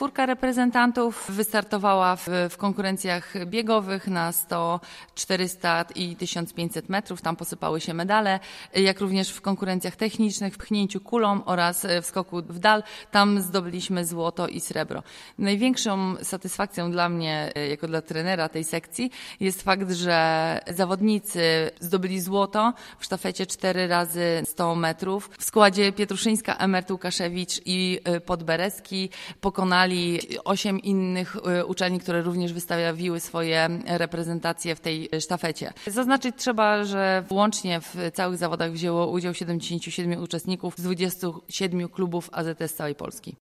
czwórka reprezentantów wystartowała w, w konkurencjach biegowych na 100, 400 i 1500 metrów. Tam posypały się medale, jak również w konkurencjach technicznych, w pchnięciu kulą oraz w skoku w dal. Tam zdobyliśmy złoto i srebro. Największą satysfakcją dla mnie, jako dla trenera tej sekcji, jest fakt, że zawodnicy zdobyli złoto w sztafecie 4 razy 100 metrów. W składzie Pietruszyńska, Emert Łukaszewicz i y, Podbereski pokonali osiem innych y, uczelni, które również wystawiały swoje reprezentacje w tej sztafecie. Zaznaczyć trzeba, że łącznie w całych zawodach wzięło udział 77 uczestników z 27 klubów AZS z całej Polski.